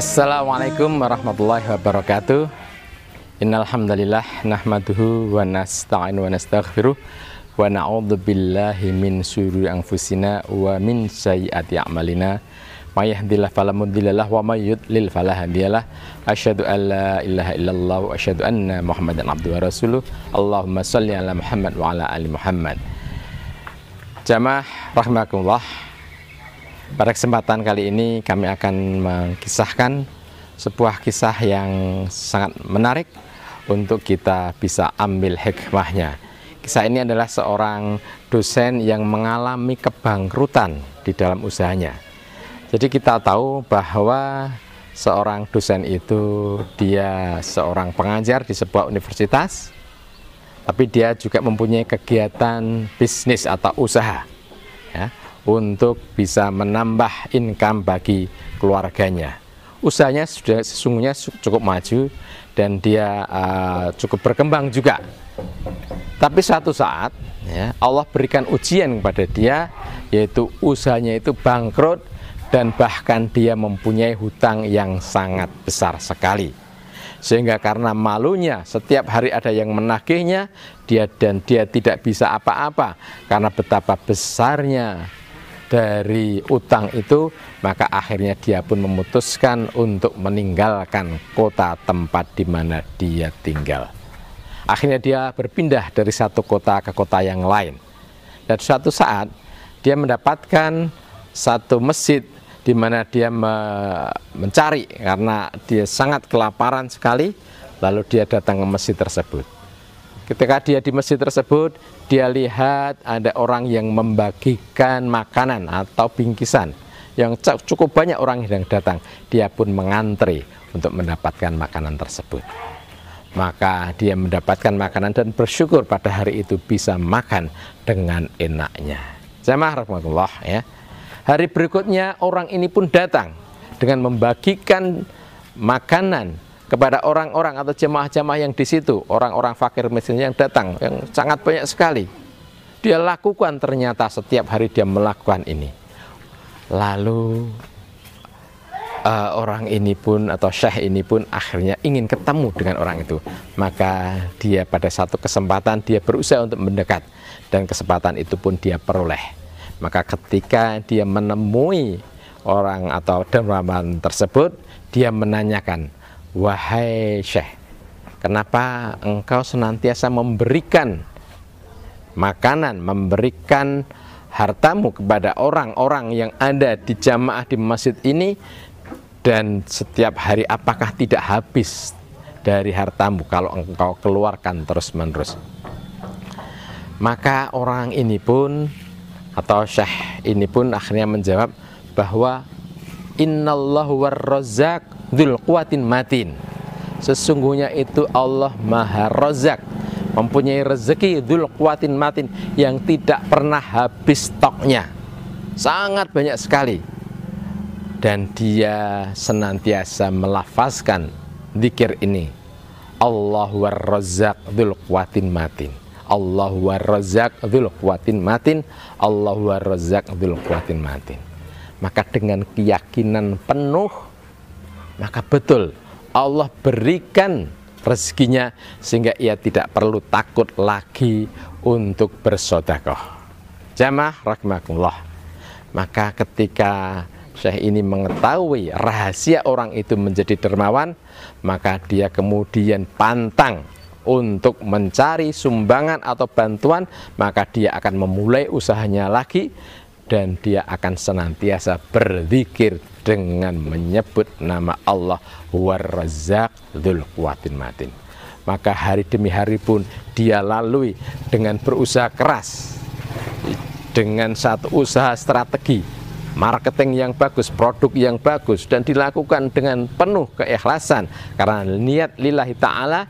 Assalamualaikum warahmatullahi wabarakatuh. Innal hamdalillah nahmaduhu wa nasta'in wa nastaghfiruh wa na'udzu billahi min syururi anfusina wa min sayyiati a'malina. May yahdihillahu fala mudhillalah wa may yudlil fala hadiyalah asyhadu an la ilaha illallah wa asyhadu anna muhammadan abduhu wa rasuluh. Allahumma shalli ala Muhammad wa ala ali Muhammad. Jamaah rahimakumullah pada kesempatan kali ini kami akan mengkisahkan sebuah kisah yang sangat menarik untuk kita bisa ambil hikmahnya. Kisah ini adalah seorang dosen yang mengalami kebangkrutan di dalam usahanya. Jadi kita tahu bahwa seorang dosen itu dia seorang pengajar di sebuah universitas, tapi dia juga mempunyai kegiatan bisnis atau usaha ya, untuk bisa menambah income bagi keluarganya. Usahanya sudah sesungguhnya cukup maju dan dia uh, cukup berkembang juga. Tapi suatu saat ya, Allah berikan ujian kepada dia yaitu usahanya itu bangkrut dan bahkan dia mempunyai hutang yang sangat besar sekali. Sehingga karena malunya setiap hari ada yang menagihnya dia dan dia tidak bisa apa-apa karena betapa besarnya dari utang itu, maka akhirnya dia pun memutuskan untuk meninggalkan kota tempat di mana dia tinggal. Akhirnya dia berpindah dari satu kota ke kota yang lain. Dan suatu saat dia mendapatkan satu masjid di mana dia mencari karena dia sangat kelaparan sekali, lalu dia datang ke masjid tersebut. Ketika dia di masjid tersebut, dia lihat ada orang yang membagikan makanan atau bingkisan yang cukup banyak orang yang datang. Dia pun mengantri untuk mendapatkan makanan tersebut. Maka dia mendapatkan makanan dan bersyukur pada hari itu bisa makan dengan enaknya. Jamaah rahmatullah ya. Hari berikutnya orang ini pun datang dengan membagikan makanan kepada orang-orang atau jemaah-jemaah yang di situ, orang-orang fakir miskin yang datang, yang sangat banyak sekali. Dia lakukan ternyata setiap hari dia melakukan ini. Lalu uh, orang ini pun atau syekh ini pun akhirnya ingin ketemu dengan orang itu. Maka dia pada satu kesempatan dia berusaha untuk mendekat dan kesempatan itu pun dia peroleh. Maka ketika dia menemui orang atau dermawan tersebut, dia menanyakan, Wahai Syekh, kenapa engkau senantiasa memberikan makanan, memberikan hartamu kepada orang-orang yang ada di jamaah di masjid ini dan setiap hari apakah tidak habis dari hartamu kalau engkau keluarkan terus-menerus? Maka orang ini pun atau syekh ini pun akhirnya menjawab bahwa innallahu warrazzaq Dhul kuatin matin. Sesungguhnya itu Allah Maha Rozak Mempunyai rezeki Dhul kuatin matin Yang tidak pernah habis stoknya. Sangat banyak sekali. Dan dia senantiasa melafazkan Dikir ini. Allahu warrazak dhul kuatin matin. Allahu warrazak dhul kuatin matin. Allahu warrazak dhul kuatin matin Maka dengan keyakinan penuh maka betul Allah berikan rezekinya sehingga ia tidak perlu takut lagi untuk bersodakoh. Jamaah rahmatullah. Maka ketika Syekh ini mengetahui rahasia orang itu menjadi dermawan, maka dia kemudian pantang untuk mencari sumbangan atau bantuan, maka dia akan memulai usahanya lagi dan dia akan senantiasa berzikir dengan menyebut nama Allah Warrazak Dzul Matin. Maka hari demi hari pun dia lalui dengan berusaha keras dengan satu usaha strategi marketing yang bagus, produk yang bagus dan dilakukan dengan penuh keikhlasan karena niat lillahi taala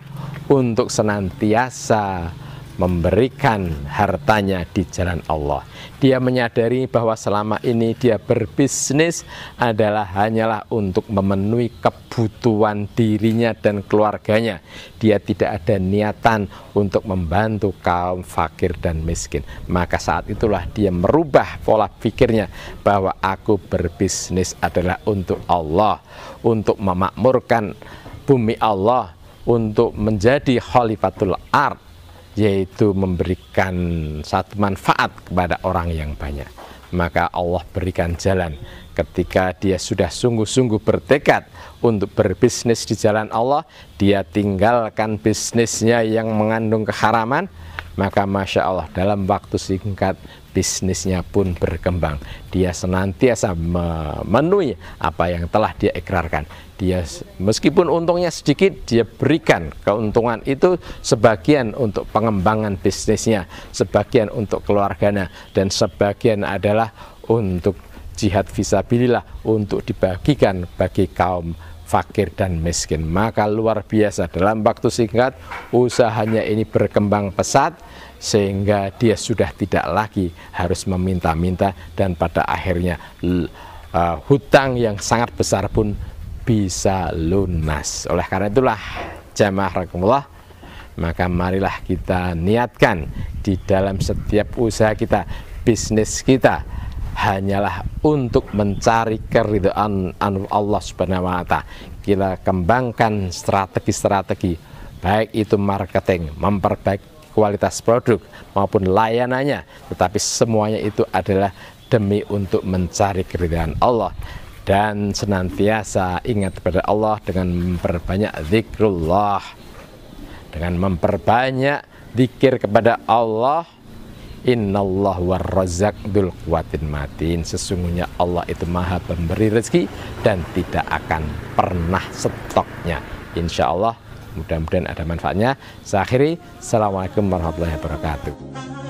untuk senantiasa memberikan hartanya di jalan Allah. Dia menyadari bahwa selama ini dia berbisnis adalah hanyalah untuk memenuhi kebutuhan dirinya dan keluarganya. Dia tidak ada niatan untuk membantu kaum fakir dan miskin. Maka saat itulah dia merubah pola pikirnya bahwa aku berbisnis adalah untuk Allah, untuk memakmurkan bumi Allah, untuk menjadi khalifatul ard yaitu memberikan satu manfaat kepada orang yang banyak. Maka Allah berikan jalan ketika dia sudah sungguh-sungguh bertekad untuk berbisnis di jalan Allah dia tinggalkan bisnisnya yang mengandung keharaman maka Masya Allah dalam waktu singkat bisnisnya pun berkembang. Dia senantiasa memenuhi apa yang telah dia ikrarkan. Dia meskipun untungnya sedikit dia berikan keuntungan itu sebagian untuk pengembangan bisnisnya sebagian untuk keluarganya dan sebagian adalah untuk jihad visabilillah untuk dibagikan bagi kaum fakir dan miskin maka luar biasa dalam waktu singkat usahanya ini berkembang pesat sehingga dia sudah tidak lagi harus meminta-minta dan pada akhirnya uh, hutang yang sangat besar pun bisa lunas. Oleh karena itulah jamaah rakumullah maka marilah kita niatkan di dalam setiap usaha kita, bisnis kita hanyalah untuk mencari keridhaan Allah Subhanahu wa taala. Kita kembangkan strategi-strategi baik itu marketing, memperbaiki kualitas produk maupun layanannya, tetapi semuanya itu adalah demi untuk mencari keridhaan Allah. Dan senantiasa ingat kepada Allah dengan memperbanyak zikrullah. Dengan memperbanyak zikir kepada Allah Innallah warrazak dul kuatin matin. Sesungguhnya Allah itu maha pemberi rezeki Dan tidak akan pernah stoknya. Insya Allah mudah-mudahan ada manfaatnya. Saya akhiri. Assalamualaikum warahmatullahi wabarakatuh